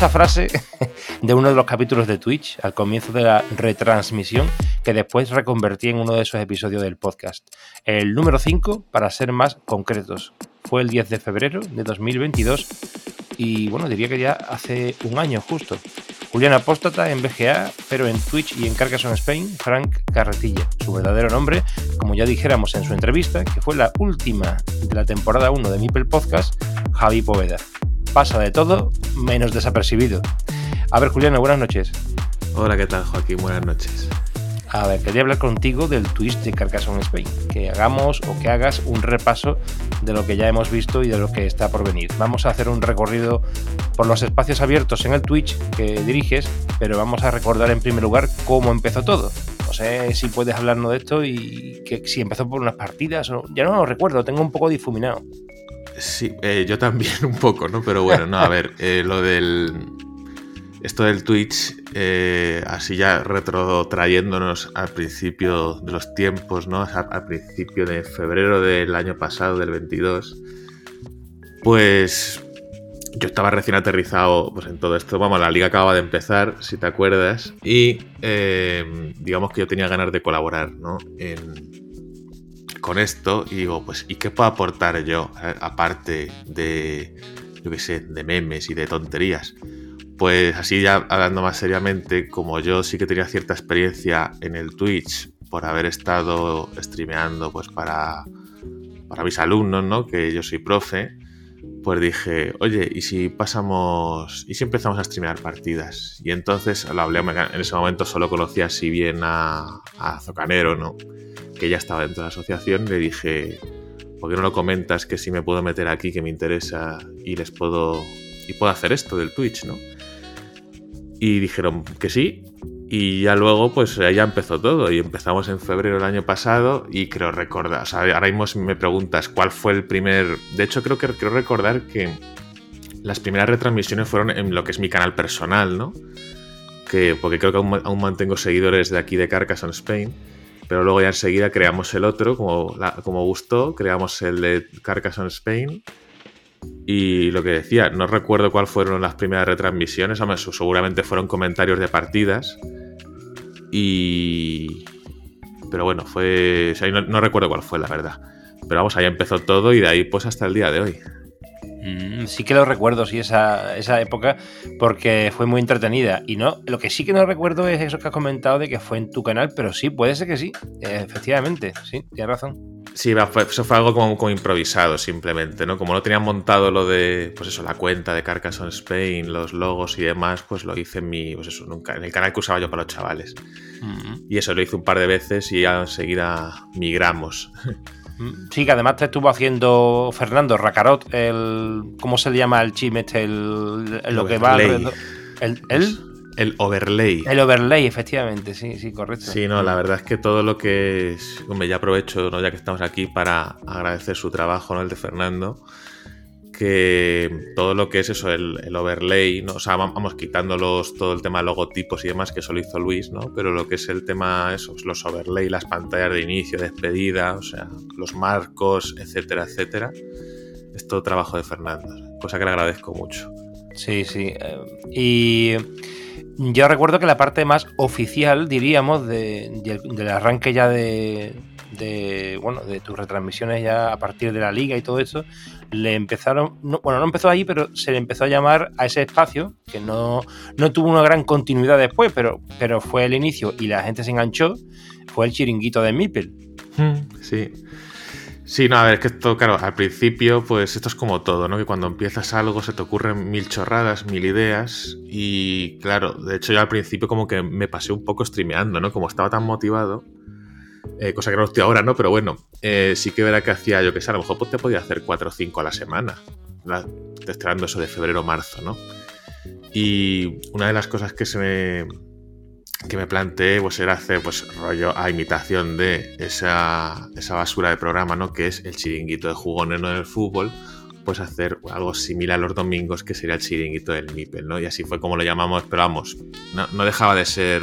Esa frase de uno de los capítulos de Twitch al comienzo de la retransmisión que después reconvertí en uno de esos episodios del podcast. El número 5, para ser más concretos, fue el 10 de febrero de 2022 y bueno, diría que ya hace un año justo. Julián Apóstata en BGA, pero en Twitch y en Carcassonne Spain, Frank Carretilla. Su verdadero nombre, como ya dijéramos en su entrevista, que fue la última de la temporada 1 de Mipel Podcast, Javi Poveda. Pasa de todo, menos desapercibido. A ver, Juliano, buenas noches. Hola, ¿qué tal, Joaquín? Buenas noches. A ver, quería hablar contigo del Twitch de Carcassonne Spain. Que hagamos o que hagas un repaso de lo que ya hemos visto y de lo que está por venir. Vamos a hacer un recorrido por los espacios abiertos en el Twitch que diriges, pero vamos a recordar en primer lugar cómo empezó todo. No sé si puedes hablarnos de esto y que si empezó por unas partidas o ya no lo recuerdo, tengo un poco difuminado. Sí, eh, yo también un poco, ¿no? Pero bueno, no, a ver, eh, lo del... Esto del Twitch, eh, así ya retrotrayéndonos al principio de los tiempos, ¿no? Al, al principio de febrero del año pasado, del 22, pues yo estaba recién aterrizado pues, en todo esto. Vamos, la liga acababa de empezar, si te acuerdas, y eh, digamos que yo tenía ganas de colaborar, ¿no? En, con esto y digo, pues, ¿y qué puedo aportar yo? A- Aparte de, yo qué sé, de memes y de tonterías. Pues así ya hablando más seriamente, como yo sí que tenía cierta experiencia en el Twitch por haber estado streameando pues para, para mis alumnos, ¿no? Que yo soy profe, pues dije, oye, ¿y si pasamos, y si empezamos a streamear partidas? Y entonces lo hablé, en ese momento solo conocía así bien a, a Zocanero, ¿no? Que ya estaba dentro de la asociación, le dije, ¿por qué no lo comentas que si me puedo meter aquí, que me interesa y les puedo, y puedo hacer esto del Twitch, ¿no? Y dijeron que sí, y ya luego, pues ya empezó todo. Y empezamos en febrero del año pasado. Y creo recordar, o sea, ahora mismo me preguntas cuál fue el primer. De hecho, creo que creo recordar que las primeras retransmisiones fueron en lo que es mi canal personal, ¿no? Que, porque creo que aún, aún mantengo seguidores de aquí de Carcassonne Spain. Pero luego ya enseguida creamos el otro, como, como gustó, creamos el de Carcassonne Spain. Y lo que decía, no recuerdo cuál fueron las primeras retransmisiones, su- seguramente fueron comentarios de partidas. Y. Pero bueno, fue. o no, no recuerdo cuál fue, la verdad. Pero vamos, ahí empezó todo y de ahí pues hasta el día de hoy. Mm, sí que lo recuerdo, sí, esa, esa época, porque fue muy entretenida. Y no, lo que sí que no recuerdo es eso que has comentado de que fue en tu canal, pero sí, puede ser que sí, efectivamente, sí, tienes razón. Sí, eso fue algo como, como improvisado simplemente, ¿no? Como no tenían montado lo de, pues eso, la cuenta de Carcassonne Spain, los logos y demás, pues lo hice en mi, pues eso, nunca, en el canal que usaba yo para los chavales. Mm, Y eso lo hice un par de veces y ya enseguida migramos. mm. Sí, que además te estuvo haciendo Fernando Racarot, el. ¿Cómo se le llama el chim este? El, el- lo que va Overlay. alrededor. El, el, El overlay. el overlay, efectivamente, sí, sí, correcto. Sí, no, la verdad es que todo lo que es. Hombre, ya aprovecho, ¿no? ya que estamos aquí, para agradecer su trabajo, ¿no? El de Fernando. Que todo lo que es eso, el, overlay. O sea, vam- vamos quitando los, todo el tema de logotipos y demás, que solo hizo Luis, ¿no? Pero lo que es el tema, eso, los overlay, las pantallas de inicio, despedida, o sea, los marcos, etcétera, etcétera. Es todo trabajo de Fernando, cosa que le agradezco mucho. Sí, sí. eh, y yo recuerdo que la parte más oficial, diríamos, de- de- del arranque ya de, de, bueno, de tus retransmisiones ya a partir de la liga y todo eso, le empezaron, no- bueno, no empezó ahí, pero se le empezó a llamar a ese espacio, que no, no tuvo una gran continuidad después, pero, pero fue el inicio y la gente se enganchó, fue el chiringuito de Mipel. Sí. Sí, no, a ver, es que esto, claro, al principio, pues esto es como todo, ¿no? Que cuando empiezas algo se te ocurren mil chorradas, mil ideas. Y claro, de hecho, yo al principio como que me pasé un poco streameando, ¿no? Como estaba tan motivado. Eh, cosa que no estoy ahora, ¿no? Pero bueno, eh, sí que verá que hacía, yo que sé, a lo mejor pues, te podía hacer 4 o 5 a la semana. Eso de febrero marzo, ¿no? Y una de las cosas que se me, que me planteé pues era hacer pues rollo a imitación de esa, esa basura de programa, ¿no? Que es el chiringuito de jugones en el fútbol, pues hacer algo similar los domingos que sería el chiringuito del Mipel, ¿no? Y así fue como lo llamamos, pero vamos, no dejaba de ser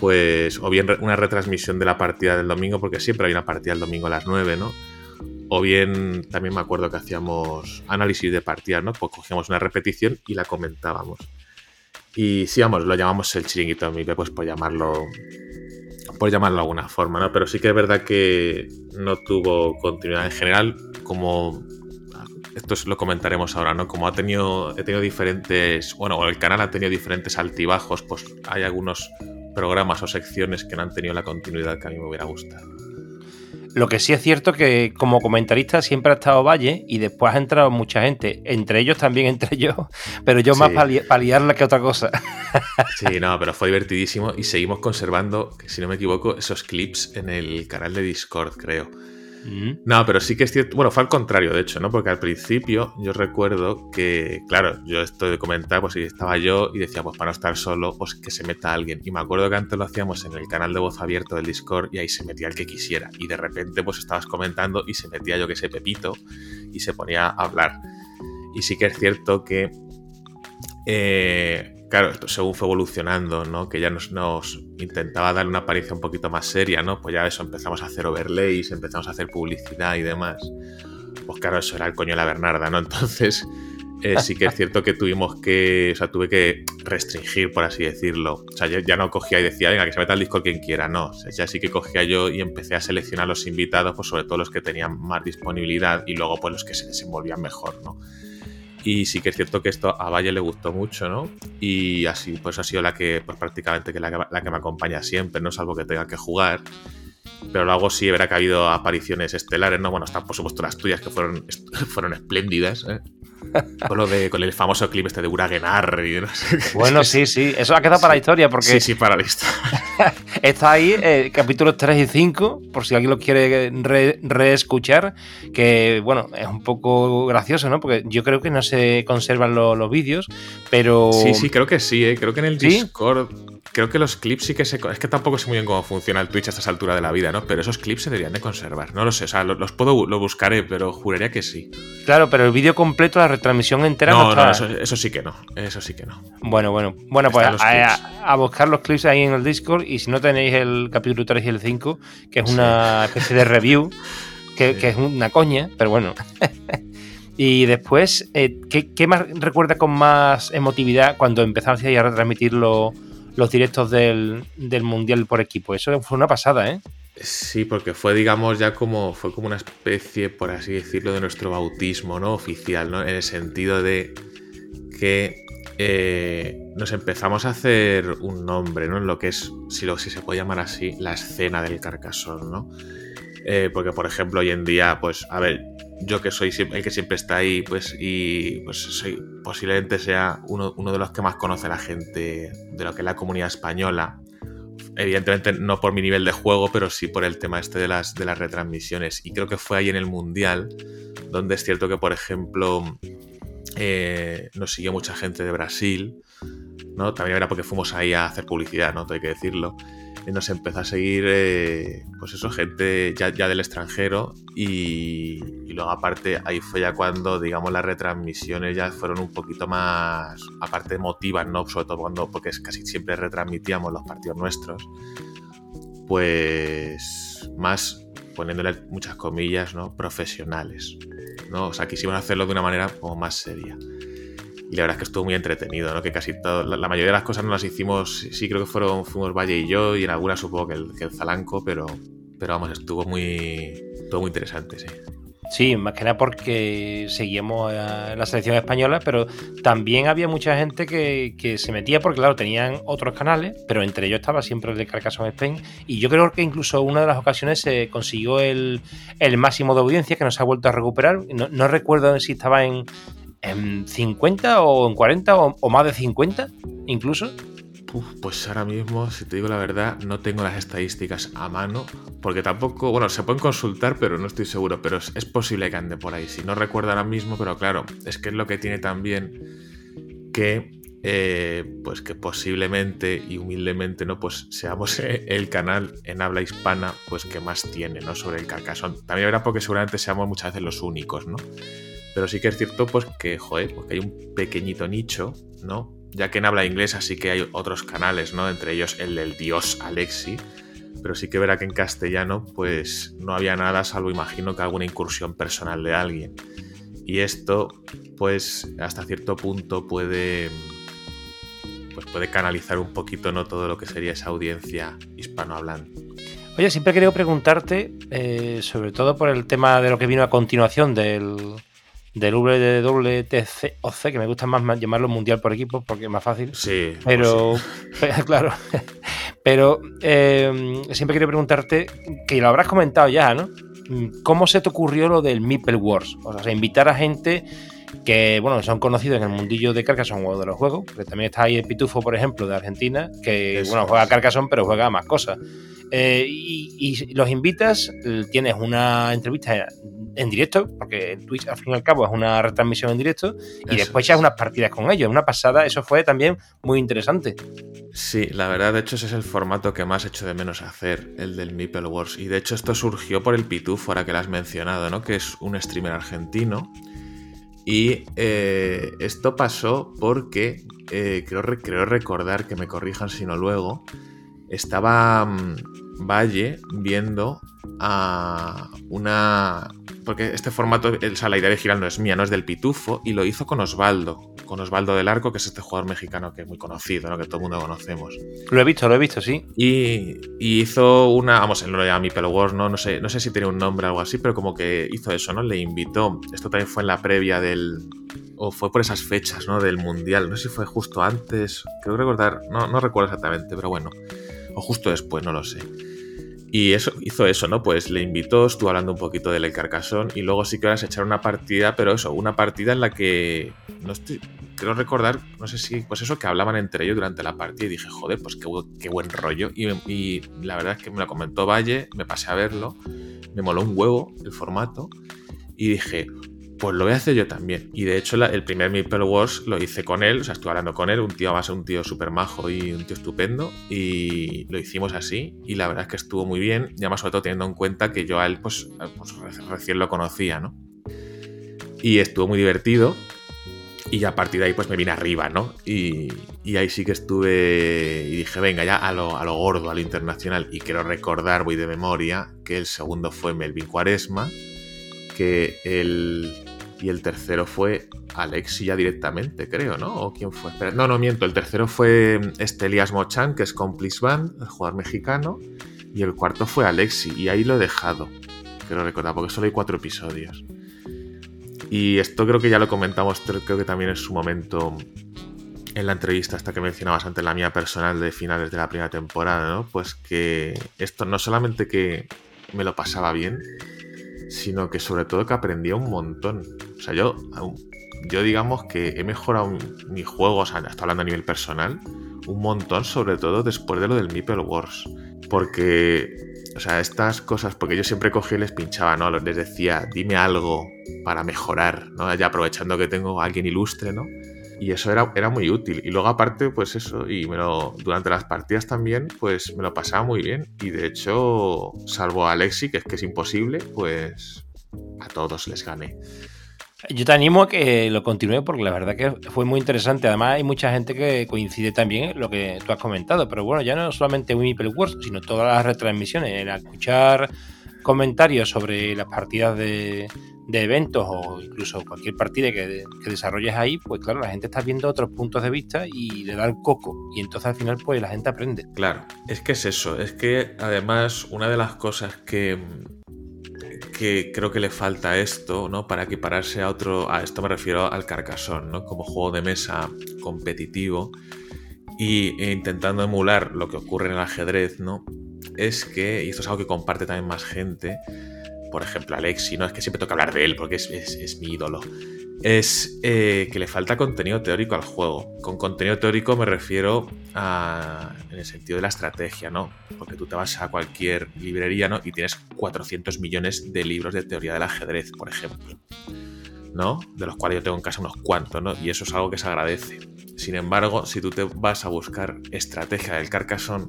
pues o bien una retransmisión de la partida del domingo, porque siempre hay una partida el domingo a las 9, ¿no? O bien también me acuerdo que hacíamos análisis de partidas, ¿no? Pues cogíamos una repetición y la comentábamos. Y sí, vamos, lo llamamos el chiringuito de pues por llamarlo por llamarlo de alguna forma, ¿no? Pero sí que es verdad que no tuvo continuidad en general, como esto es- lo comentaremos ahora, ¿no? Como ha tenido, he tenido diferentes, bueno, el canal ha tenido diferentes altibajos, pues hay algunos programas o secciones que no han tenido la continuidad que a mí me hubiera gustado. Lo que sí es cierto que como comentarista siempre ha estado Valle y después ha entrado mucha gente, entre ellos también entre yo, pero yo más Sí. para li- para liarla que otra cosa. Sí, no, pero fue divertidísimo y seguimos conservando, que si no me equivoco, esos clips en el canal de Discord, creo. No, pero sí que es cierto. Bueno, fue al contrario, de hecho, ¿no? Porque al principio yo recuerdo que, claro, yo esto de comentar, pues estaba yo y decía, pues para no estar solo, pues que se meta alguien. Y me acuerdo que antes lo hacíamos en el canal de voz abierto del Discord y ahí se metía el que quisiera. Y de repente, pues estabas comentando y se metía yo que sé, Pepito, y se ponía a hablar. Y sí que es cierto que. eh, claro, esto según fue evolucionando, ¿no? Que ya nos, nos intentaba dar una apariencia un poquito más seria, ¿no? Pues ya eso, empezamos a hacer overlays, empezamos a hacer publicidad y demás. Pues claro, eso era el coño de la Bernarda, ¿no? Entonces, eh, sí que es cierto que tuvimos que, o sea, tuve que restringir, por así decirlo. O sea, ya, ya no cogía y decía, venga, que se meta al Discord quien quiera, no. Ya sí que cogía yo y empecé a seleccionar los invitados, pues sobre todo los que tenían más disponibilidad y luego pues los que se desenvolvían mejor, ¿no? Y sí que es cierto que esto a Valle le gustó mucho, ¿no? Y así, pues ha sido la que, pues prácticamente que la, que- la que me acompaña siempre, ¿no? Salvo que tenga que jugar. Pero luego sí, verá que ha habido apariciones estelares, ¿no? Bueno, están por supuesto las tuyas que fueron, fueron espléndidas, ¿eh? Con, lo de, con el famoso clip este de Uragenar y no sé qué. Bueno, sí, sí, eso ha quedado para la Sí. historia porque Sí, sí, para la lista. está ahí eh, capítulos 3 y 5, por si alguien lo quiere re- reescuchar, que bueno, es un poco gracioso, ¿no? Porque yo creo que no se conservan lo- los vídeos, pero... Sí, sí, creo que sí, ¿eh? Creo que en el ¿Sí? Discord. Creo que los clips sí que se. Es que tampoco sé muy bien cómo funciona el Twitch a estas alturas de la vida, ¿no? Pero esos clips se deberían de conservar. No lo sé, o sea, lo- los, puedo. Lo buscaré, pero juraría que sí. Claro, pero el vídeo completo, la retransmisión entera no, No, eso, eso sí que no. Eso sí que no. Bueno, bueno. Bueno, pues a, clips. a- a buscar los clips ahí en el Discord y si no tenéis el capítulo 3 y el 5, que es una especie de review, que, Sí. que es una coña, pero bueno. y después, eh, ¿qué, qué más recuerda con más emotividad cuando empezaron a retransmitir lo- los directos del, del Mundial por equipo? Eso fue una pasada, ¿eh? Sí, porque fue, digamos, ya como. Fue como una especie, por así decirlo, de nuestro bautismo, ¿no? Oficial, ¿no? En el sentido de que. eh, nos empezamos a hacer un nombre, ¿no? En lo que es, si, lo, si se puede llamar así, la escena del Carcassonne, ¿no? Eh, porque, por ejemplo, hoy en día, pues, a ver, yo que soy el que siempre está ahí, pues, y pues soy, posiblemente sea uno, uno de los que más conoce la gente de lo que es la comunidad española. Evidentemente no por mi nivel de juego, pero sí por el tema este de las, de las retransmisiones. Y creo que fue ahí en el Mundial, donde es cierto que, por ejemplo, eh, nos siguió mucha gente de Brasil, ¿no? También era porque fuimos ahí a hacer publicidad, ¿no? Hay que decirlo. Nos empezó a seguir, eh, pues eso, gente ya, ya del extranjero y, y luego aparte ahí fue ya cuando, digamos, las retransmisiones ya fueron un poquito más, aparte emotivas, ¿no? Sobre todo cuando, porque casi siempre retransmitíamos los partidos nuestros, pues más, poniéndole muchas comillas, ¿no? Profesionales, ¿no? O sea, quisimos hacerlo de una manera como más seria. La verdad es que estuvo muy entretenido, ¿no? Que casi todo, la, mayoría de las cosas no las hicimos, sí creo que fueron, fuimos Valle y yo, y en algunas supongo que el, Zalanco, pero, pero vamos, estuvo muy, estuvo muy interesante, sí. Sí, más que nada porque seguíamos en la selección española, pero también había mucha gente que, que, se metía porque, claro, tenían otros canales, pero entre ellos estaba siempre el de Carcassonne Spain. Y yo creo que incluso una de las ocasiones se consiguió el, el máximo de audiencia que nos ha vuelto a recuperar. No, no recuerdo si estaba en, en 50 o en 40 o, más de 50 incluso. Pues ahora mismo, si te digo la verdad, no tengo las estadísticas a mano, porque tampoco, bueno, se pueden consultar, pero no estoy seguro, pero es, posible que ande por ahí. Si no recuerdo ahora mismo, pero claro, es que es lo que tiene también que, eh, pues que posiblemente y humildemente, ¿no? Pues seamos el canal en habla hispana, pues que más tiene, ¿no? Sobre el Carcassonne. También verá porque seguramente seamos muchas veces los únicos, ¿no? Pero sí que es cierto, pues que, joder, porque hay un pequeñito nicho, ¿no? ya que en habla inglesa sí que hay otros canales, ¿no? Entre ellos el del dios Alexi, pero sí que verá que en castellano pues no había nada, salvo imagino que alguna incursión personal de alguien. Y esto pues hasta cierto punto puede pues puede canalizar un poquito no todo lo que sería esa audiencia hispanohablante. Oye, siempre he querido preguntarte, eh, sobre todo por el tema de lo que vino a continuación del, del WTC, que me gusta más llamarlo mundial por equipos porque es más fácil. Sí. Pero, pues sí. claro. Pero eh, siempre quiero preguntarte, que lo habrás comentado ya, ¿no? ¿Cómo se te ocurrió lo del Meeple Wars? O sea, invitar a gente que, bueno, son conocidos en el mundillo de Carcassonne o de los juegos, porque también está ahí el Pitufo, por ejemplo, de Argentina, que, Eso bueno, juega a Carcassonne, pero juega a más cosas. Eh, y, y, los invitas, tienes una entrevista en directo, porque en Twitch al fin y al cabo es una retransmisión en directo, y eso después echas unas partidas con ellos. Una pasada, eso fue también muy interesante. Sí, la verdad, de hecho, ese es el formato que más echo de menos hacer, el del Meeple Wars. Y de hecho, esto surgió por el Pitufo, ahora que lo has mencionado, ¿no? Que es un streamer argentino. Y eh, esto pasó porque eh, creo, recordar que me corrijan si no luego. Estaba um, Valle viendo a una. Porque este formato, o sea, la idea de girar no es mía, no es del Pitufo, y lo hizo con Osvaldo, con Osvaldo del Arco, que es este jugador mexicano que es muy conocido, ¿no? que todo el mundo conocemos. Lo he visto, lo he visto, sí. Y, y hizo una, vamos, él no lo llama mi pelo Wars, ¿no? No sé, no sé si tiene un nombre o algo así, pero como que hizo eso, ¿no? Le invitó. Esto también fue en la previa del. O fue por esas fechas, ¿no? Del Mundial. No sé si fue justo antes. Creo recordar. No, no recuerdo exactamente, pero bueno. O justo después, no lo sé. Y eso, hizo eso, ¿no? Pues le invitó, estuvo hablando un poquito del Carcassonne y luego sí que vas a echar una partida, pero eso, una partida en la que no estoy, creo recordar, no sé si, pues eso que hablaban entre ellos durante la partida y dije, joder, pues qué, qué buen rollo. Y, y, la verdad es que me lo comentó Valle, me pasé a verlo, me moló un huevo el formato y dije, pues lo voy a hacer yo también. Y de hecho, la, el primer Meeple Wars lo hice con él, o sea, estuve hablando con él, un tío más un tío súper majo y un tío estupendo, y lo hicimos así, y la verdad es que estuvo muy bien, ya más sobre todo teniendo en cuenta que yo a él, pues, pues recién lo conocía, ¿no? Y estuvo muy divertido, y a partir de ahí, pues me vine arriba, ¿no? Y, y ahí sí que estuve y dije, venga, ya a lo, a lo gordo, a lo internacional, y quiero recordar, voy de memoria, que el segundo fue Melvin Cuaresma, que el y el tercero fue Alexi ya directamente, creo, ¿no? ¿O quién fue? No, no miento. El tercero fue este Elias Mochan, que es Complice Band, el jugador mexicano. Y el cuarto fue Alexi. Y ahí lo he dejado. Quiero recordar, porque solo hay cuatro episodios. Y esto creo que ya lo comentamos, creo que también en su momento en la entrevista hasta que mencionabas antes, la mía personal de finales de la primera temporada, ¿no? Pues que esto no solamente que me lo pasaba bien, sino que sobre todo que aprendía un montón. O sea, yo, yo digamos que he mejorado mi juego, o sea, hasta hablando a nivel personal, un montón, sobre todo después de lo del Meeple Wars. Porque, o sea, estas cosas, porque yo siempre cogía y les pinchaba, ¿no? Les decía, dime algo para mejorar, ¿no? Ya aprovechando que tengo a alguien ilustre, ¿no? Y eso era, era muy útil. Y luego aparte, pues eso, y me lo, durante las partidas también, pues me lo pasaba muy bien. Y de hecho, salvo a Alexi, que es que es imposible, pues a todos les gané. Yo te animo a que lo continúe porque la verdad que fue muy interesante. Además, hay mucha gente que coincide también en lo que tú has comentado. Pero bueno, ya no solamente Winnipeg Wars, sino todas las retransmisiones. En escuchar comentarios sobre las partidas de, de eventos o incluso cualquier partida que, que, desarrolles ahí, pues claro, la gente está viendo otros puntos de vista y le da el coco. Y entonces al final, pues la gente aprende. Claro, es que es eso. Es que además, una de las cosas que, que creo que le falta a esto, ¿no? Para equipararse a otro. A esto me refiero al Carcassonne, ¿no? Como juego de mesa competitivo. Y e intentando emular lo que ocurre en el ajedrez, ¿no? Es que, y esto es algo que comparte también más gente, por ejemplo, Alexi, ¿no? Es que siempre toca hablar de él porque es, mi ídolo. Es eh, que le falta contenido teórico al juego. Con contenido teórico me refiero a, en el sentido de la estrategia, ¿no? Porque tú te vas a cualquier librería, ¿no? Y tienes 400 millones de libros de teoría del ajedrez, por ejemplo. ¿no? De los cuales yo tengo en casa unos cuantos, ¿no? Y eso es algo que se agradece. Sin embargo, si tú te vas a buscar estrategia del Carcassonne,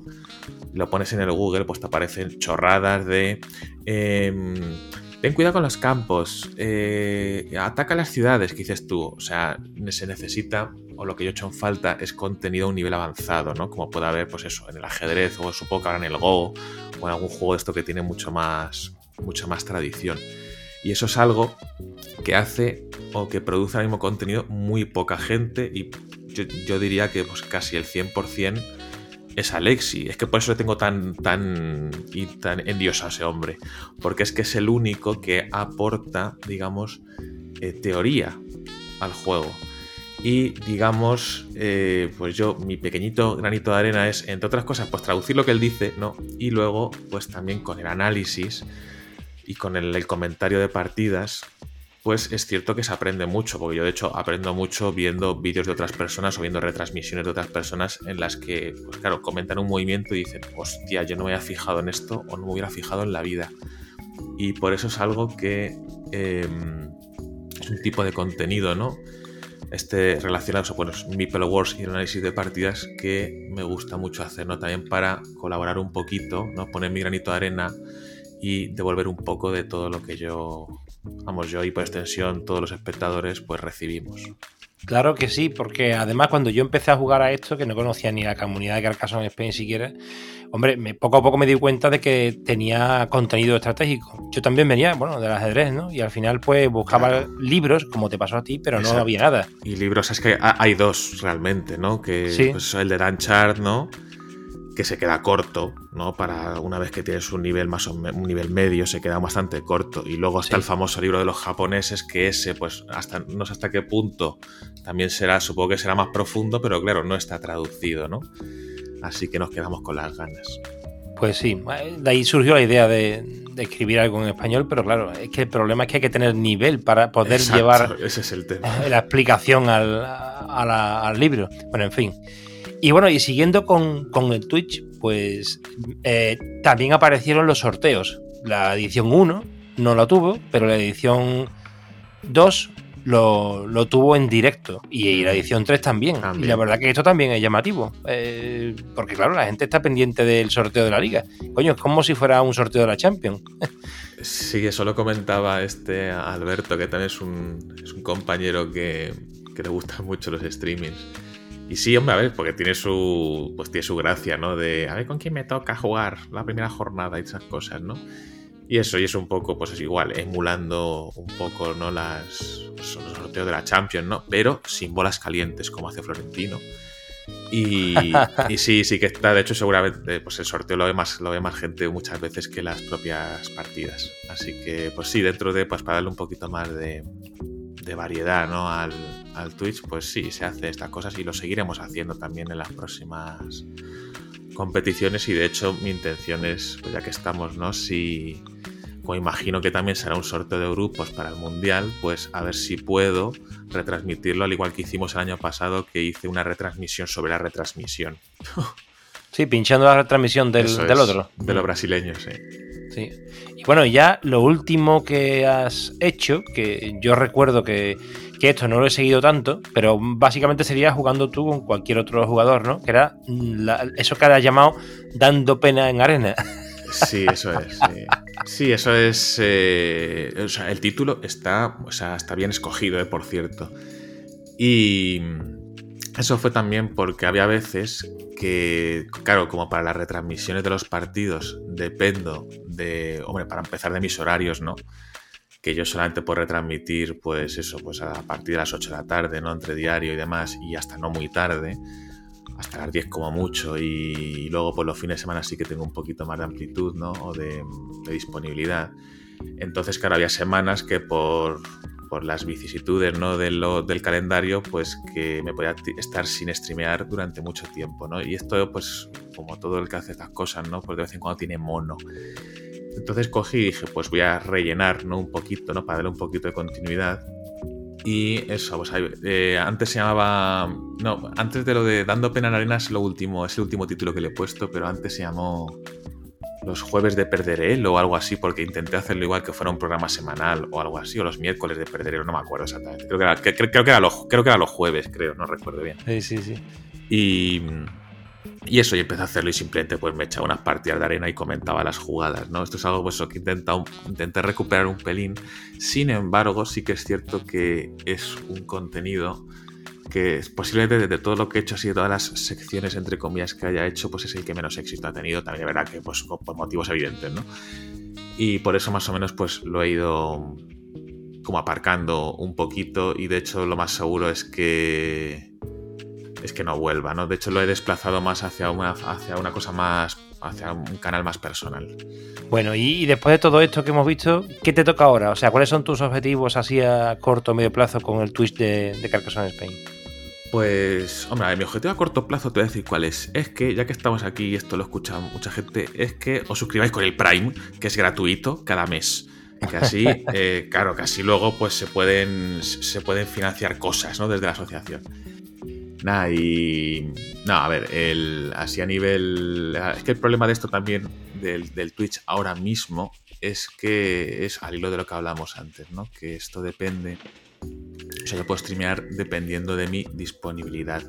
lo pones en el Google, pues te aparecen chorradas de... Em, ten cuidado con los campos, eh, ataca las ciudades, que dices tú. O sea, se necesita, o lo que yo he hecho en falta, es contenido a un nivel avanzado, ¿no? Como puede haber, pues eso, en el ajedrez, o supongo que ahora en el Go, o en algún juego de esto que tiene mucho más, mucha más tradición. Y eso es algo que hace o que produce al mismo contenido muy poca gente y yo, diría que pues, casi el 100% es Alexi. Es que por eso le tengo tan, tan, y tan a ese hombre. Porque es que es el único que aporta, digamos, eh, teoría al juego. Y digamos, eh, pues yo, mi pequeñito granito de arena es, entre otras cosas, pues traducir lo que él dice, ¿no? Y luego, pues también con el análisis y con el, comentario de partidas, pues es cierto que se aprende mucho, porque yo de hecho aprendo mucho viendo vídeos de otras personas o viendo retransmisiones de otras personas en las que, pues claro, comentan un movimiento y dicen, hostia, yo no me había fijado en esto o no me hubiera fijado en la vida. Y por eso es algo que em, es un tipo de contenido, ¿no? Este relacionado con los Meeple Wars y el análisis de partidas que me gusta mucho hacer, ¿no? También para colaborar un poquito, ¿no? Poner mi granito de arena y devolver un poco de todo lo que yo, vamos, yo y por extensión todos los espectadores pues recibimos. Claro que sí, porque además cuando yo empecé a jugar a esto, que no conocía ni la comunidad de Carcassonne Spain siquiera, hombre, me, poco a poco me di cuenta de que tenía contenido estratégico. Yo también venía, bueno, del ajedrez, ¿no? Y al final pues buscaba libros, como te pasó a ti, pero no había nada. Y libros, es que hay dos realmente, ¿no? Que sí. pues, el de Danchard, ¿no? Que se queda corto, ¿no? Para una vez que tienes un nivel más o un nivel medio, se queda bastante corto. Y luego está el famoso libro de los japoneses, que ese, pues, hasta no sé hasta qué punto también será, supongo que será más profundo, pero claro, no está traducido, ¿no? Así que nos quedamos con las ganas. Pues sí, de ahí surgió la idea de, escribir algo en español, pero claro, es que el problema es que hay que tener nivel para poder llevar ese es el tema. la explicación al, al libro. Bueno, en fin. Y bueno, y siguiendo con, el Twitch, pues eh, también aparecieron los sorteos. La edición 1 no la tuvo, pero la edición 2 lo, tuvo en directo. Y la edición 3 también. Y la verdad que esto también es llamativo. Eh, porque claro, la gente está pendiente del sorteo de la liga. Coño, es como si fuera un sorteo de la Champions. sí, eso lo comentaba este Alberto, que también es un, es un compañero que, que le gustan mucho los streamings y sí, hombre, a ver, porque tiene su, pues tiene su gracia, ¿no? De a ver con quién me toca jugar la primera jornada y esas cosas, ¿no? Y eso, y es un poco, pues es igual, emulando un poco, ¿no? Las, pues, los sorteos de la Champions, ¿no? Pero sin bolas calientes, como hace Florentino. Y, sí, sí que está, de hecho, seguramente, pues el sorteo lo ve más, lo ve más gente muchas veces que las propias partidas. Así que, pues sí, dentro de, pues para darle un poquito más de, de variedad ¿no? al, al, Twitch, pues sí, se hace estas cosas y lo seguiremos haciendo también en las próximas competiciones y de hecho mi intención es, pues ya que estamos, ¿no? Si, como imagino que también será un sorteo de grupos para el Mundial, pues a ver si puedo retransmitirlo al igual que hicimos el año pasado que hice una retransmisión sobre la retransmisión. Sí, pinchando la retransmisión del, del otro. De los brasileños, sí. Sí. Y bueno, ya lo último que has hecho, que yo recuerdo que, esto no lo he seguido tanto, pero básicamente sería jugando tú con cualquier otro jugador, ¿no? Que era eso que has llamado dando pena en arena. Sí, eso es. Sí, eso es. Eh, o sea, el título está, o sea, está bien escogido, eh, por cierto. Y eso fue también porque había veces que, claro, como para las retransmisiones de los partidos dependo de, hombre, para empezar de mis horarios, ¿no? que yo solamente puedo retransmitir, pues eso, pues a partir de las 8 de la tarde, ¿no? Entre diario y demás, y hasta no muy tarde, hasta las 10 como mucho, y, luego por pues, los fines de semana sí que tengo un poquito más de amplitud, ¿no? O de, disponibilidad. Entonces, claro, había semanas que por, por las vicisitudes ¿no? de lo, del calendario, pues que me podía estar sin streamear durante mucho tiempo, ¿no? Y esto, pues, como todo el que hace estas cosas, ¿no? Pues de vez en cuando tiene mono. Entonces cogí y dije, pues voy a rellenar ¿no? un poquito, ¿no? Para darle un poquito de continuidad. Y eso, pues eh, antes se llamaba. No, antes de lo de Dando Pena en Arena es lo último, es el último título que le he puesto, pero antes se llamó Los jueves de Perderé o algo así, porque intenté hacerlo igual que fuera un programa semanal o algo así, o los miércoles de Perderé, no me acuerdo exactamente. Creo que era, creo que era, los, creo que era los jueves, creo, no recuerdo bien. Sí, sí, sí. Y y eso, y empecé a hacerlo y simplemente pues me echaba unas partidas de arena y comentaba las jugadas, ¿no? Esto es algo pues, que intenta, intenté recuperar un pelín. Sin embargo, sí que es cierto que es un contenido que posiblemente de todo lo que he hecho, así de todas las secciones, entre comillas, que haya hecho, pues es el que menos éxito ha tenido. También de verdad que pues por motivos evidentes, ¿no? Y por eso más o menos pues lo he ido como aparcando un poquito y de hecho lo más seguro es que es que no vuelva, ¿no? De hecho, lo he desplazado más hacia una, hacia una cosa más, hacia un canal más personal. Bueno, y, después de todo esto que hemos visto, ¿qué te toca ahora? O sea, ¿cuáles son tus objetivos así a corto o medio plazo con el Twitch de, de Carcassonne Spain? Pues, hombre, mi objetivo a corto plazo te voy a decir cuál es. Es que, ya que estamos aquí y esto lo escucha mucha gente, es que os suscribáis con el Prime, que es gratuito cada mes. Que así, eh, claro, que así luego pues se pueden, se pueden financiar cosas, ¿no? Desde la asociación. Nada, y. No, a ver, el, así a nivel. Es que el problema de esto también, del, Twitch ahora mismo, es que es al hilo de lo que hablamos antes, ¿no? Que esto depende. O sea, yo puedo streamear dependiendo de mi disponibilidad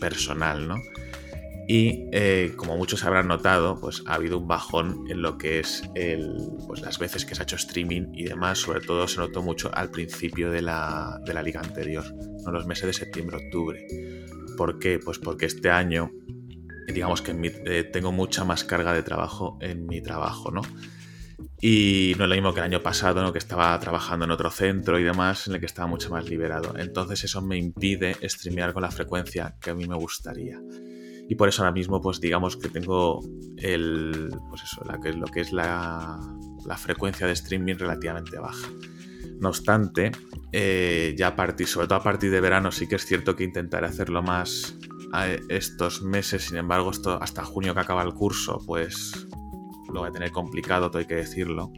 personal, ¿no? Y eh, como muchos habrán notado, pues ha habido un bajón en lo que es pues las veces que se ha hecho streaming y demás. Sobre todo se notó mucho al principio de la, liga anterior, ¿no? los meses de septiembre-octubre. ¿Por qué? Pues porque este año, digamos que eh, tengo mucha más carga de trabajo en mi trabajo, ¿no? Y no es lo mismo que el año pasado, que estaba trabajando en otro centro y demás, en el que estaba mucho más liberado. Entonces eso me impide streamear con la frecuencia que a mí me gustaría. Y por eso ahora mismo, pues digamos que tengo el, pues eso, lo que es la, la frecuencia de streaming relativamente baja. No obstante, eh, ya a partir, sobre todo a partir de verano, sí que es cierto que intentaré hacerlo más estos meses. Sin embargo, esto hasta junio que acaba el curso, pues lo voy a tener complicado, todo hay que decirlo.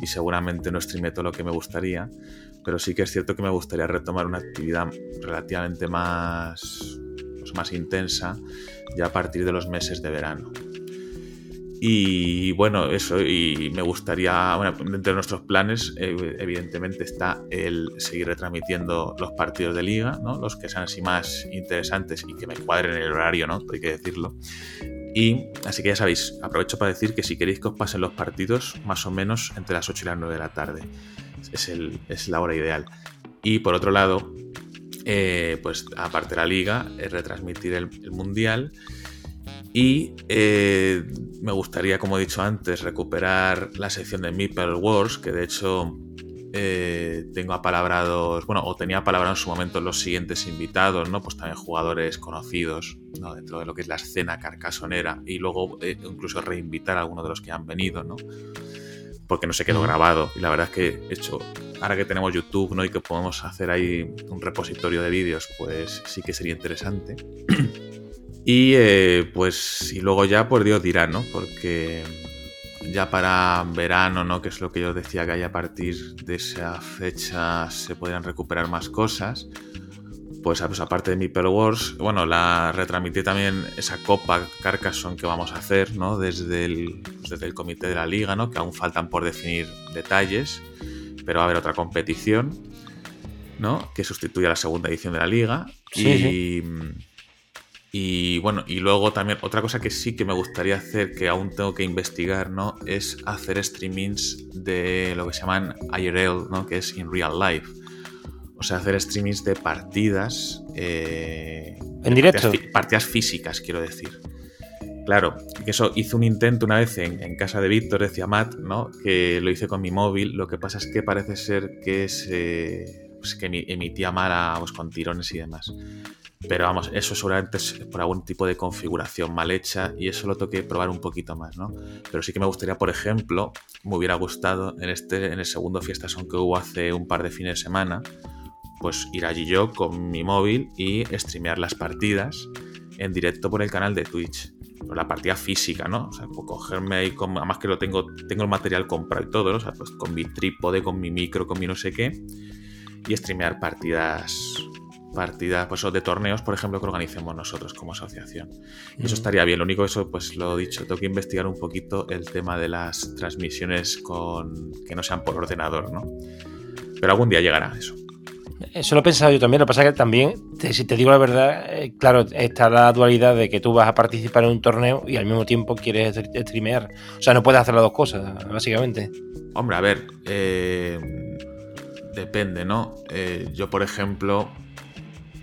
Y seguramente no streame todo lo que me gustaría. Pero sí que es cierto que me gustaría retomar una actividad relativamente más, pues más intensa ya a partir de los meses de verano. Y bueno, eso, y me gustaría, bueno, entre nuestros planes, evidentemente está el seguir retransmitiendo los partidos de liga, ¿no? Los que sean así más interesantes y que me cuadren el horario, ¿no? Hay que decirlo. Y así que ya sabéis, aprovecho para decir que si queréis que os pasen los partidos, más o menos entre las 8 y las 9 de la tarde. Es, el, es la hora ideal. Y por otro lado, eh, pues aparte de la liga, es retransmitir el, el mundial y eh, me gustaría, como he dicho antes, recuperar la sección de Meeple Wars, que de hecho eh, tengo apalabrados, bueno, o tenía apalabrado en su momento los siguientes invitados, ¿no? Pues también jugadores conocidos, ¿no? Dentro de lo que es la escena carcasonera y luego eh, incluso reinvitar a algunos de los que han venido, ¿no? Porque no se quedó grabado. Y la verdad es que, hecho, ahora que tenemos YouTube, ¿no? Y que podemos hacer ahí un repositorio de vídeos, pues sí que sería interesante. Y eh, pues, y luego ya, pues Dios dirá, ¿no? Porque ya para verano, ¿no? Que es lo que yo decía que a partir de esa fecha se podrían recuperar más cosas. Pues, pues aparte de mi Wars, bueno, la retransmití también esa Copa Carcassonne que vamos a hacer, ¿no? Desde el, pues desde el comité de la liga, ¿no? Que aún faltan por definir detalles, pero va a haber otra competición, ¿no? Que sustituye a la segunda edición de la liga. y, y bueno, y luego también otra cosa que sí que me gustaría hacer, que aún tengo que investigar, ¿no? Es hacer streamings de lo que se llaman IRL, ¿no? Que es in real life. O sea, hacer streamings de partidas. Eh, ¿En directo? Partidas, físicas, quiero decir. Claro, que eso hice un intento una vez en, en casa de Víctor, decía Matt, ¿no? Que lo hice con mi móvil. Lo que pasa es que parece ser que se. pues que emi- emitía mal a, pues, con tirones y demás. Pero vamos, eso seguramente es por algún tipo de configuración mal hecha y eso lo tengo que probar un poquito más, ¿no? Pero sí que me gustaría, por ejemplo, me hubiera gustado en este, en el segundo Fiesta Son que hubo hace un par de fines de semana, pues ir allí yo con mi móvil y streamear las partidas en directo por el canal de Twitch. Pero la partida física, ¿no? O sea, pues cogerme ahí, con, además que lo tengo, tengo el material comprado y todo, ¿no? O sea, pues con mi trípode, con mi micro, con mi no sé qué, y streamear partidas partidas pues, de torneos, por ejemplo, que organicemos nosotros como asociación. Y eso Mm. estaría bien. Lo único, eso, pues lo dicho, tengo que investigar un poquito el tema de las transmisiones con que no sean por ordenador, ¿no? Pero algún día llegará eso. Eso lo he pensado yo también. Lo que pasa es que también, te- si te digo la verdad, eh, claro, está la dualidad de que tú vas a participar en un torneo y al mismo tiempo quieres str- streamear. O sea, no puedes hacer las dos cosas, básicamente. Hombre, a ver, eh, depende, ¿no? Eh, yo, por ejemplo,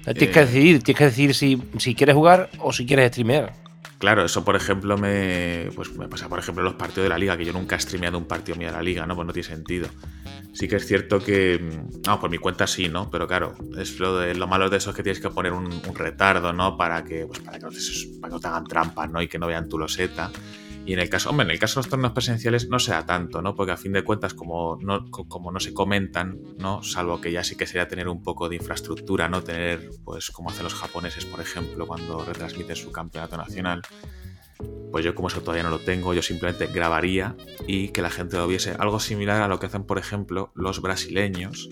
Tienes que decidir, tienes que decidir si, si quieres jugar o si quieres streamear. Claro, eso por ejemplo me, pues me pasa por ejemplo los partidos de la liga, que yo nunca he streameado un partido mío de la liga, ¿no? Pues no tiene sentido. Sí que es cierto que, vamos, por mi cuenta sí, ¿no? Pero claro, es lo, de, lo malo de eso es que tienes que poner un, un retardo, ¿no? Para que, pues para que, no te, para que no te hagan trampas, ¿no? Y que no vean tu loseta. Y en el caso, hombre, en el caso de los torneos presenciales no sea tanto, ¿no? Porque a fin de cuentas, como no, co- como no se comentan, ¿no? Salvo que ya sí que sería tener un poco de infraestructura, ¿no? Tener, pues, como hacen los japoneses, por ejemplo, cuando retransmiten su campeonato nacional. Pues yo como eso todavía no lo tengo, yo simplemente grabaría y que la gente lo viese. Algo similar a lo que hacen, por ejemplo, los brasileños,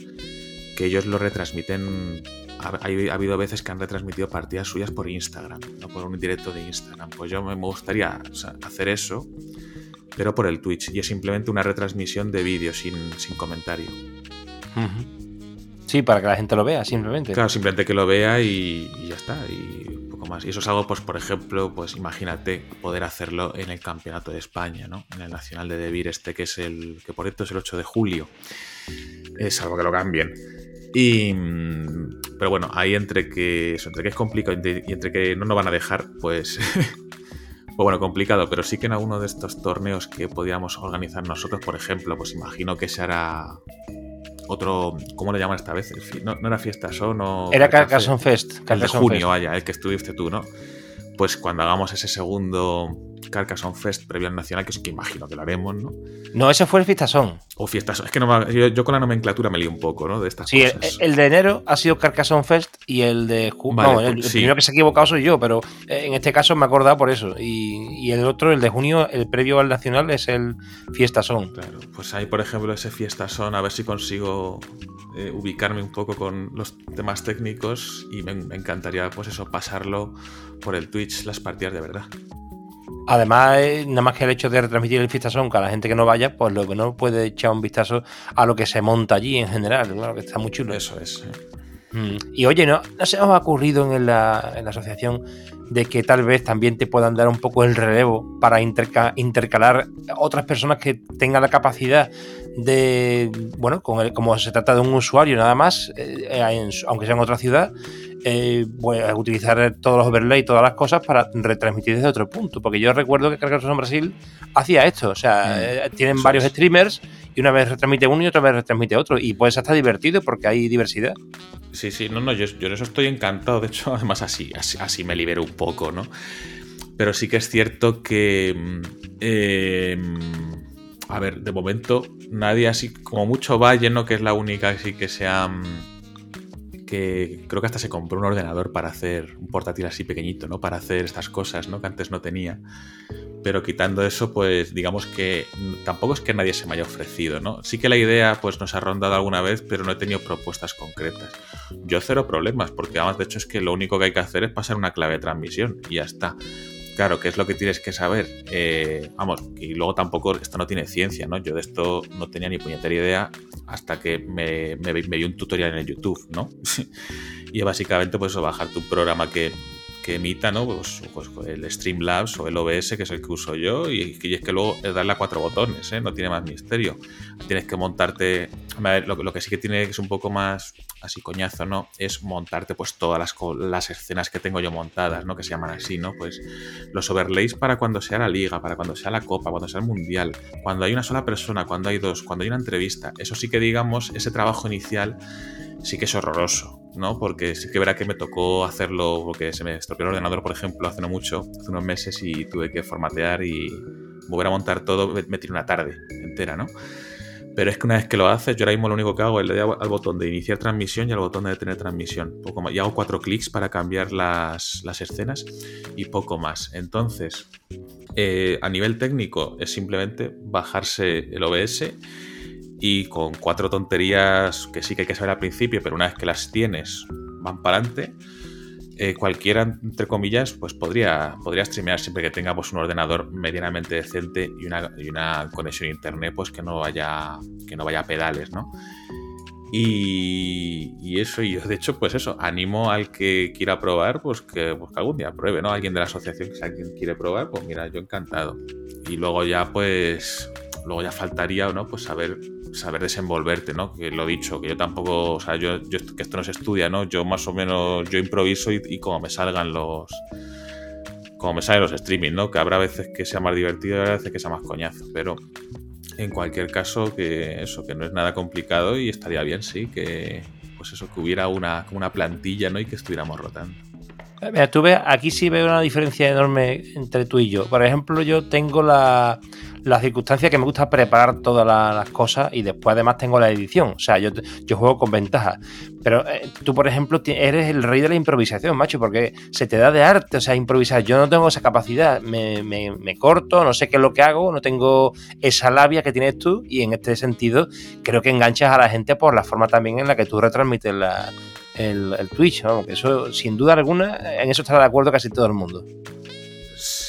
que ellos lo retransmiten. Ha, ha habido veces que han retransmitido partidas suyas por Instagram, no por un directo de Instagram. Pues yo me gustaría hacer eso, pero por el Twitch. Y es simplemente una retransmisión de vídeo sin, sin comentario. Sí, para que la gente lo vea, simplemente. Claro, simplemente que lo vea y, y ya está. Y más. Y eso es algo, pues, por ejemplo, pues imagínate poder hacerlo en el Campeonato de España, ¿no? En el Nacional de Debir, este que es el. que por cierto es el 8 de julio. Es algo que lo cambien. Y. mm, Pero bueno, ahí entre que. Entre que es complicado y entre que no nos van a dejar, pues. Pues bueno, complicado, pero sí que en alguno de estos torneos que podíamos organizar nosotros, por ejemplo, pues imagino que se hará otro, ¿cómo le llaman esta vez? No, no era Fiesta Son o... Era Carcassonne Fest. El de junio, vaya, el que estuviste tú, ¿no? Pues cuando hagamos ese segundo Carcassonne Fest previo al Nacional, que es que imagino que lo haremos, ¿no? No, ese fue el Fiestazón. O Fiesta Son. Es que no me- yo, yo con la nomenclatura me lío un poco, ¿no? De estas Sí, el, cosas. el de enero ha sido Carcassonne Fest y el de junio. Vale, no, el, pues el primero que se ha equivocado soy yo, pero eh, en este caso me he acordado por eso. Y, y el otro, el de junio, el previo al nacional, es el Fiestazón. Claro, pues ahí, por ejemplo, ese Fiesta Son, a ver si consigo eh, ubicarme un poco con los temas técnicos y me, me encantaría, pues eso, pasarlo por el Twitch, las partidas de verdad. Además, eh, nada más que el hecho de retransmitir el Fiestazón, que a la gente que no vaya, pues lo que no puede echar un vistazo a lo que se monta allí en general. Claro que está muy chulo. Eso es. eh. Mm. Y oye, ¿no, ¿no se os ha ocurrido en la, en la asociación de que tal vez también te puedan dar un poco el relevo para interca- intercalar otras personas que tengan la capacidad de, bueno, con el- como se trata de un usuario nada más, eh, en aunque sea en otra ciudad, eh, pues, utilizar todos los overlays, todas las cosas para retransmitir desde otro punto? Porque yo recuerdo que Carcassonne Brasil hacía esto, o sea, Mm, eh, tienen varios streamers y una vez retransmite uno y otra vez retransmite otro, y pues hasta divertido porque hay diversidad. Sí, sí, no, no, yo, yo en eso estoy encantado. De hecho, además así, así, me libero un poco, ¿no? Pero sí que es cierto que. eh, a ver, de momento, nadie así, como mucho Valle, ¿no? Que es la única así que sea. mm, Creo que hasta se compró un ordenador para hacer un portátil así pequeñito, ¿no? Para hacer estas cosas, ¿no? Que antes no tenía. Pero quitando eso, pues digamos que tampoco es que nadie se me haya ofrecido, ¿no? Sí que la idea pues nos ha rondado alguna vez, pero no he tenido propuestas concretas. Yo cero problemas, porque además de hecho es que lo único que hay que hacer es pasar una clave de transmisión y ya está. Claro, ¿qué es lo que tienes que saber? Eh, vamos, y luego tampoco, esto no tiene ciencia, ¿no? Yo de esto no tenía ni puñetera idea hasta que me, vi un tutorial en el YouTube, ¿no? y básicamente pues eso, bajarte un programa que, que emita ¿no? Pues, pues, el Streamlabs o el OBS, que es el que uso yo, y, es que luego es darle a cuatro botones, ¿eh? no tiene más misterio. Tienes que montarte. lo, que sí que tiene que es un poco más así coñazo, ¿no? Es montarte pues todas las, las escenas que tengo yo montadas, ¿no? Que se llaman así, ¿no? Pues los overlays para cuando sea la liga, para cuando sea la copa, cuando sea el mundial, cuando hay una sola persona, cuando hay dos, cuando hay una entrevista. Eso sí que digamos, ese trabajo inicial sí que es horroroso, ¿no? Porque sí que verá que me tocó hacerlo, porque se me estropeó el ordenador, por ejemplo, hace no mucho, hace unos meses, y tuve que formatear y volver a montar todo, me tiré una tarde entera, ¿no? Pero es que una vez que lo haces, yo ahora mismo lo único que hago es le doy al botón de iniciar transmisión y al botón de detener transmisión. Poco. Y hago cuatro clics para cambiar las, escenas y poco más. Entonces, eh, a nivel técnico es simplemente bajarse el OBS y con cuatro tonterías que sí que hay que saber al principio, pero una vez que las tienes, van para adelante. Eh, cualquiera, entre comillas, pues podría, podría streamear siempre que tenga pues, un ordenador medianamente decente y una, y una conexión a internet pues, que, no vaya, que no vaya a pedales, ¿no? Y, eso, y yo de hecho, pues eso, animo al que quiera probar, pues que, pues algún día pruebe, ¿no? Alguien de la asociación, si alguien quiere probar, pues mira, yo encantado. Y luego ya, pues, luego ya faltaría, ¿no? Pues saber saber desenvolverte, ¿no? Que lo dicho, que yo tampoco, o sea, yo, que esto no se estudia, ¿no? Yo más o menos, yo improviso y, como me salgan los, como me salen los streaming, ¿no? Que habrá veces que sea más divertido y habrá veces que sea más coñazo, pero en cualquier caso que eso, que no es nada complicado y estaría bien, sí, que pues eso, que hubiera una, una plantilla, ¿no? Y que estuviéramos rotando. Mira, tú ves, aquí sí veo una diferencia enorme entre tú y yo. Por ejemplo, yo tengo la, la circunstancia que me gusta preparar todas las cosas y después además tengo la edición. O sea, yo, yo juego con ventaja. Pero eh, tú, por ejemplo, eres el rey de la improvisación, macho, porque se te da de arte, o sea, improvisar. Yo no tengo esa capacidad. Me, me, corto, no sé qué es lo que hago, no tengo esa labia que tienes tú y en este sentido creo que enganchas a la gente por la forma también en la que tú retransmites el, el Twitch. ¿no? eso, sin duda alguna, en eso estará de acuerdo casi todo el mundo.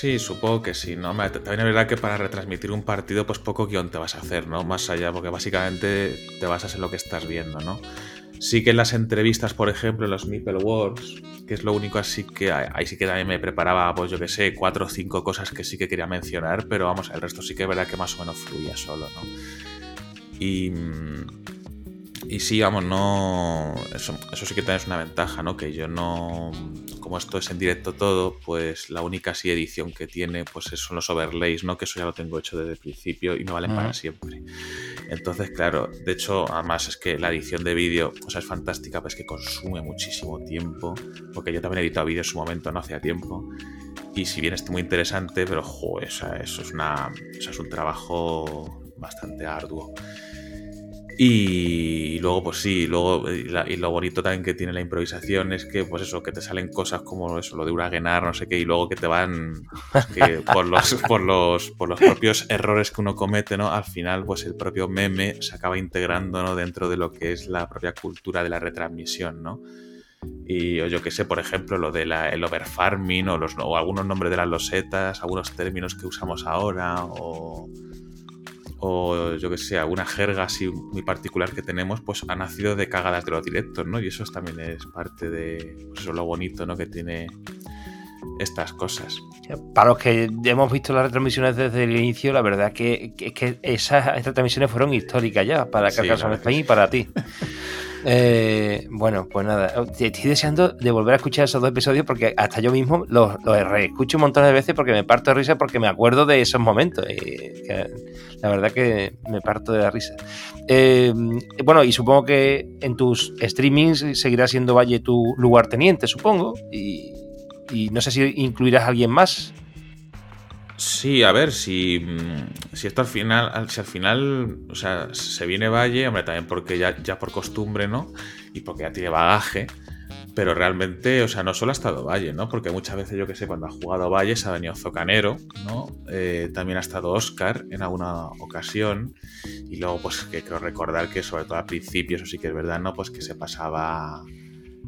Sí, supongo que sí, ¿no? También es verdad que para retransmitir un partido, pues poco guion te vas a hacer, ¿no? Más allá, porque básicamente te basas en lo que estás viendo, ¿no? Sí que en las entrevistas, por ejemplo, en los Meeple Wars, que es lo único así que ahí sí que también me preparaba, pues yo que sé, cuatro o cinco cosas que sí que quería mencionar, pero vamos, el resto sí que es verdad que más o menos fluía solo, ¿no? Y, y sí, vamos, no. Eso, eso sí que también es una ventaja, ¿no? Que yo no como esto es en directo todo, pues la única sí edición que tiene pues son los overlays, ¿no? Que eso ya lo tengo hecho desde el principio y no valen para siempre. Entonces, claro, de hecho, además es que la edición de vídeo, o sea, es fantástica, pues que consume muchísimo tiempo, porque yo también he editado vídeo en su momento, no hacía tiempo. Y si bien es muy interesante, pero joder, eso es una, eso es un trabajo bastante arduo. Y luego, pues sí, luego, y, lo bonito también que tiene la improvisación es que, pues eso, que te salen cosas como eso, lo de uraguenar, no sé qué, y luego que te van, pues por, los, por, los, por los propios errores que uno comete, ¿no? Al final, pues el propio meme se acaba integrando, ¿no? Dentro de lo que es la propia cultura de la retransmisión, ¿no? Y o yo que sé, por ejemplo, lo del el overfarming o, los, o algunos nombres de las losetas, algunos términos que usamos ahora, o o yo que sé, alguna jerga así muy particular que tenemos, pues ha nacido de cagadas de los directos, ¿no? Y eso también es parte de pues eso, lo bonito, ¿no? Que tiene estas cosas. Para los que hemos visto las retransmisiones desde el inicio, la verdad que, que, que esas retransmisiones fueron históricas ya para caso de España y para ti. Eh, bueno, pues nada, estoy deseando de volver a escuchar esos dos episodios porque hasta yo mismo los, los reescucho un montón de veces porque me parto de risa porque me acuerdo de esos momentos. Y la verdad que me parto de la risa. Eh, bueno, y supongo que en tus streamings seguirá siendo Valle tu lugarteniente, supongo. Y, y no sé si incluirás a alguien más. Sí, a ver, si, mm, si esto al final, si al final, o sea, se viene Valle, hombre, también porque ya, ya por costumbre, ¿no? Y porque ya tiene bagaje, pero realmente, o sea, no solo ha estado Valle, ¿no? Porque muchas veces, yo que sé, cuando ha jugado Valle se ha venido Zocanero, ¿no? Eh, también ha estado Oscar en alguna ocasión, y luego, pues, que creo recordar que sobre todo al principio, eso sí que es verdad, ¿no? Pues que se pasaba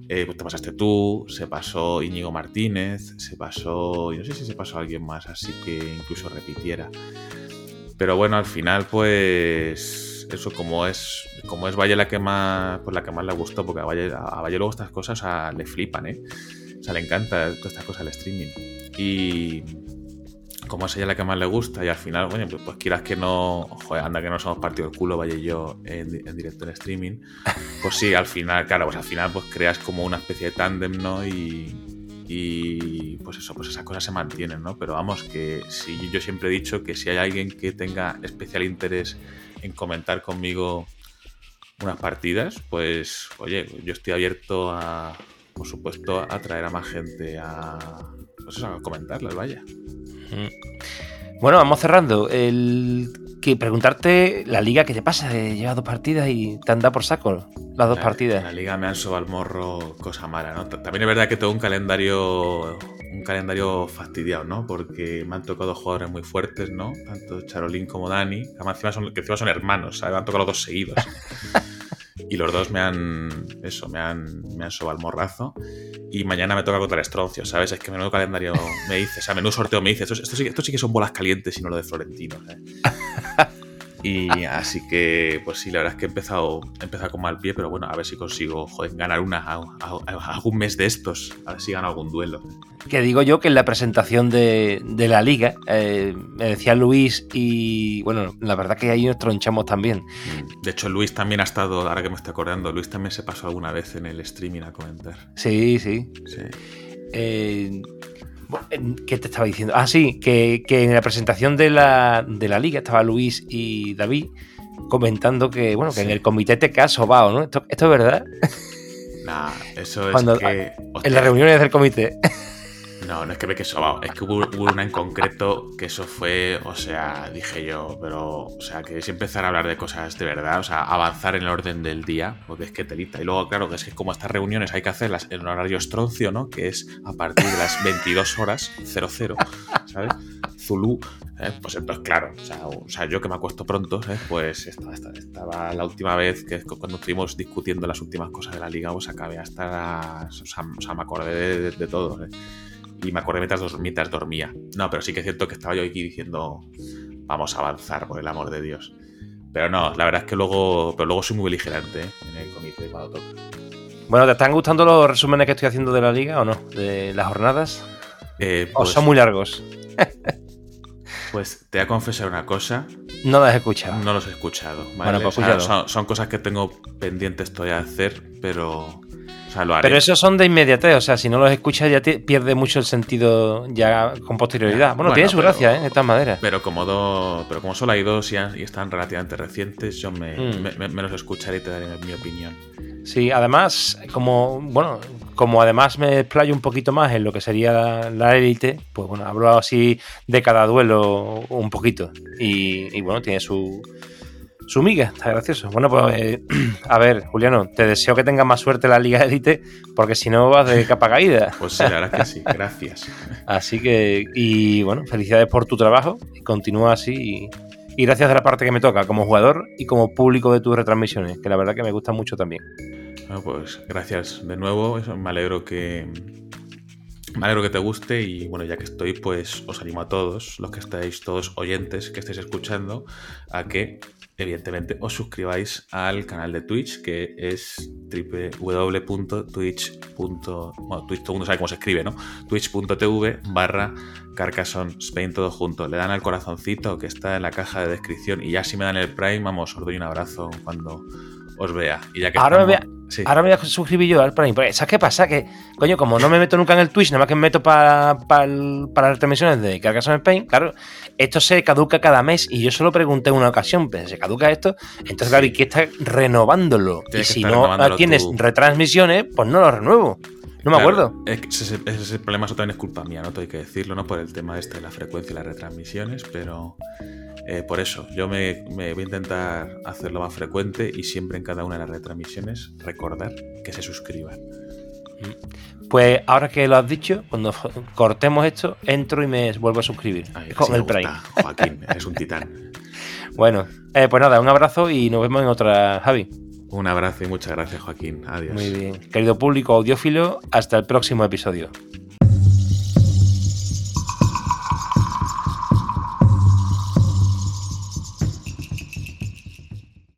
pues te pasaste tú, se pasó Íñigo Martínez, se pasó, y no sé si se pasó alguien más, así que incluso repitiera. Pero bueno, al final, pues eso como es como es Valle la que más pues la que más le gustó, porque a Valle, a Valle luego estas cosas le flipan, ¿eh? O sea, le encanta toda esta cosa del streaming. Y como es ella la que más le gusta y al final, bueno, pues, pues quieras que no, joder, anda que no somos partido el culo, vaya yo en, en, directo en streaming, pues sí, al final, claro, pues al final pues creas como una especie de tándem, ¿no? Y, y pues eso, pues esas cosas se mantienen, ¿no? Pero vamos, que si yo siempre he dicho que si hay alguien que tenga especial interés en comentar conmigo unas partidas, pues oye, yo estoy abierto a, por supuesto, a traer a más gente a, pues eso, a comentarlas, vaya. Bueno, vamos cerrando. El que preguntarte la liga, ¿qué te pasa? Llevas dos partidas y te anda por saco las dos la, partidas. La liga me han sobado al morro cosa mala, ¿no? También es verdad que tengo un calendario un calendario fastidiado, ¿no? Porque me han tocado jugadores muy fuertes, ¿no? Tanto Charolín como Dani, que además encima son, que encima son hermanos, ¿sabes? Me han tocado los dos seguidos. y los dos me han. Eso, me han, me han sobado al morrazo. Y mañana me toca contra el ¿sabes? Es que menudo calendario me dice, o sea, menudo sorteo me dice. Esto, esto, sí, que son bolas calientes y no lo de Florentino, ¿eh? Y así que, pues sí, la verdad es que he empezado, he empezado con mal pie, pero bueno, a ver si consigo joder, ganar una a, a, a, algún mes de estos, a ver si gano algún duelo. Que digo yo que en la presentación de, de la liga, eh, me decía Luis y bueno, la verdad que ahí nos tronchamos también. De hecho, Luis también ha estado, ahora que me estoy acordando, Luis también se pasó alguna vez en el streaming a comentar. Sí, sí. Sí. Eh, ¿Qué te estaba diciendo? Ah, sí, que, que en la presentación de la, de la, liga estaba Luis y David comentando que, bueno, que sí. en el comité te ha sobado, ¿no? ¿Esto, ¿Esto, es verdad? Nah, eso es Cuando, que... Hostia, en las reuniones del comité. No, no es que me que sobado, es que hubo, una en concreto que eso fue, o sea, dije yo, pero, o sea, que es empezar a hablar de cosas de verdad, o sea, avanzar en el orden del día, porque es que telita. Y luego, claro, que es que como estas reuniones hay que hacerlas en horario estroncio, ¿no? Que es a partir de las 22 horas 00, ¿sabes? Zulu, ¿eh? pues entonces, claro, o sea, yo que me acuesto pronto, ¿eh? pues estaba, estaba, la última vez que cuando estuvimos discutiendo las últimas cosas de la liga, pues acabé hasta las, o, sea, me acordé de, de todo, ¿eh? Y me acordé mientras, mientras, dormía. No, pero sí que es cierto que estaba yo aquí diciendo, vamos a avanzar, por el amor de Dios. Pero no, la verdad es que luego, pero luego soy muy beligerante ¿eh? en el comité cuando. Bueno, ¿te están gustando los resúmenes que estoy haciendo de la liga o no? ¿De las jornadas? Eh, pues, ¿O son muy largos? Pues te voy a confesar una cosa. No las he escuchado. No los he escuchado. Bueno, pues o sea, son, son, cosas que tengo pendientes todavía de hacer, pero. O sea, lo haré. Pero esos son de inmediatez, o sea, si no los escuchas ya te pierde mucho el sentido ya con posterioridad. Bueno, bueno tiene su pero, gracia, ¿eh? Estas maneras. Pero como, do, pero como solo hay dos y, y están relativamente recientes, yo me, mm. me, me, los escucharé y te daré mi opinión. Sí, además, como bueno, como además me explayo un poquito más en lo que sería la élite, pues bueno, hablo así de cada duelo un poquito. Y, y bueno, tiene su, su miga, está gracioso. Bueno, pues eh, a ver, Juliano, te deseo que tengas más suerte en la Liga Élite, porque si no vas de capa caída. Pues sí, la verdad que sí, gracias. Así que, y bueno, felicidades por tu trabajo, y continúa así. Y, y gracias de la parte que me toca como jugador y como público de tus retransmisiones, que la verdad que me gustan mucho también. Bueno, pues gracias de nuevo, me alegro que me alegro que te guste y bueno, ya que estoy, pues os animo a todos, los que estáis todos oyentes, que estáis escuchando, a que evidentemente os suscribáis al canal de Twitch, que es www.twitch. Bueno, Twitch, todo el mundo sabe cómo se escribe, ¿no? Twitch.tv barra Carcassonne Spain todo junto. Le dan al corazoncito que está en la caja de descripción y ya si me dan el Prime, vamos, os doy un abrazo cuando os vea. Y ya que ahora, estamos... me voy a, sí. ahora me voy a suscribir yo al Prime. ¿Sabes qué pasa? Que, coño, como no me meto nunca en el Twitch, nada más que me meto para, para, para las transmisiones de Carcassonne Spain, claro, esto se caduca cada mes y yo solo pregunté una ocasión, pero se caduca esto, entonces, claro, hay que estar renovándolo. Tienes y si no tienes tú. retransmisiones, pues no lo renuevo. No me claro, acuerdo. Es que ese, ese, problema eso también es culpa mía, ¿no? Hay que decirlo, ¿no? Por el tema este de la frecuencia y las retransmisiones, pero eh, por eso yo me, me, voy a intentar hacerlo más frecuente y siempre en cada una de las retransmisiones recordar que se suscriban. Pues ahora que lo has dicho, cuando cortemos esto, entro y me vuelvo a suscribir Ay, con sí el Prime. Joaquín, eres un titán. bueno, eh, pues nada, un abrazo y nos vemos en otra, Javi. Un abrazo y muchas gracias, Joaquín. Adiós. Muy bien. Querido público audiófilo, hasta el próximo episodio.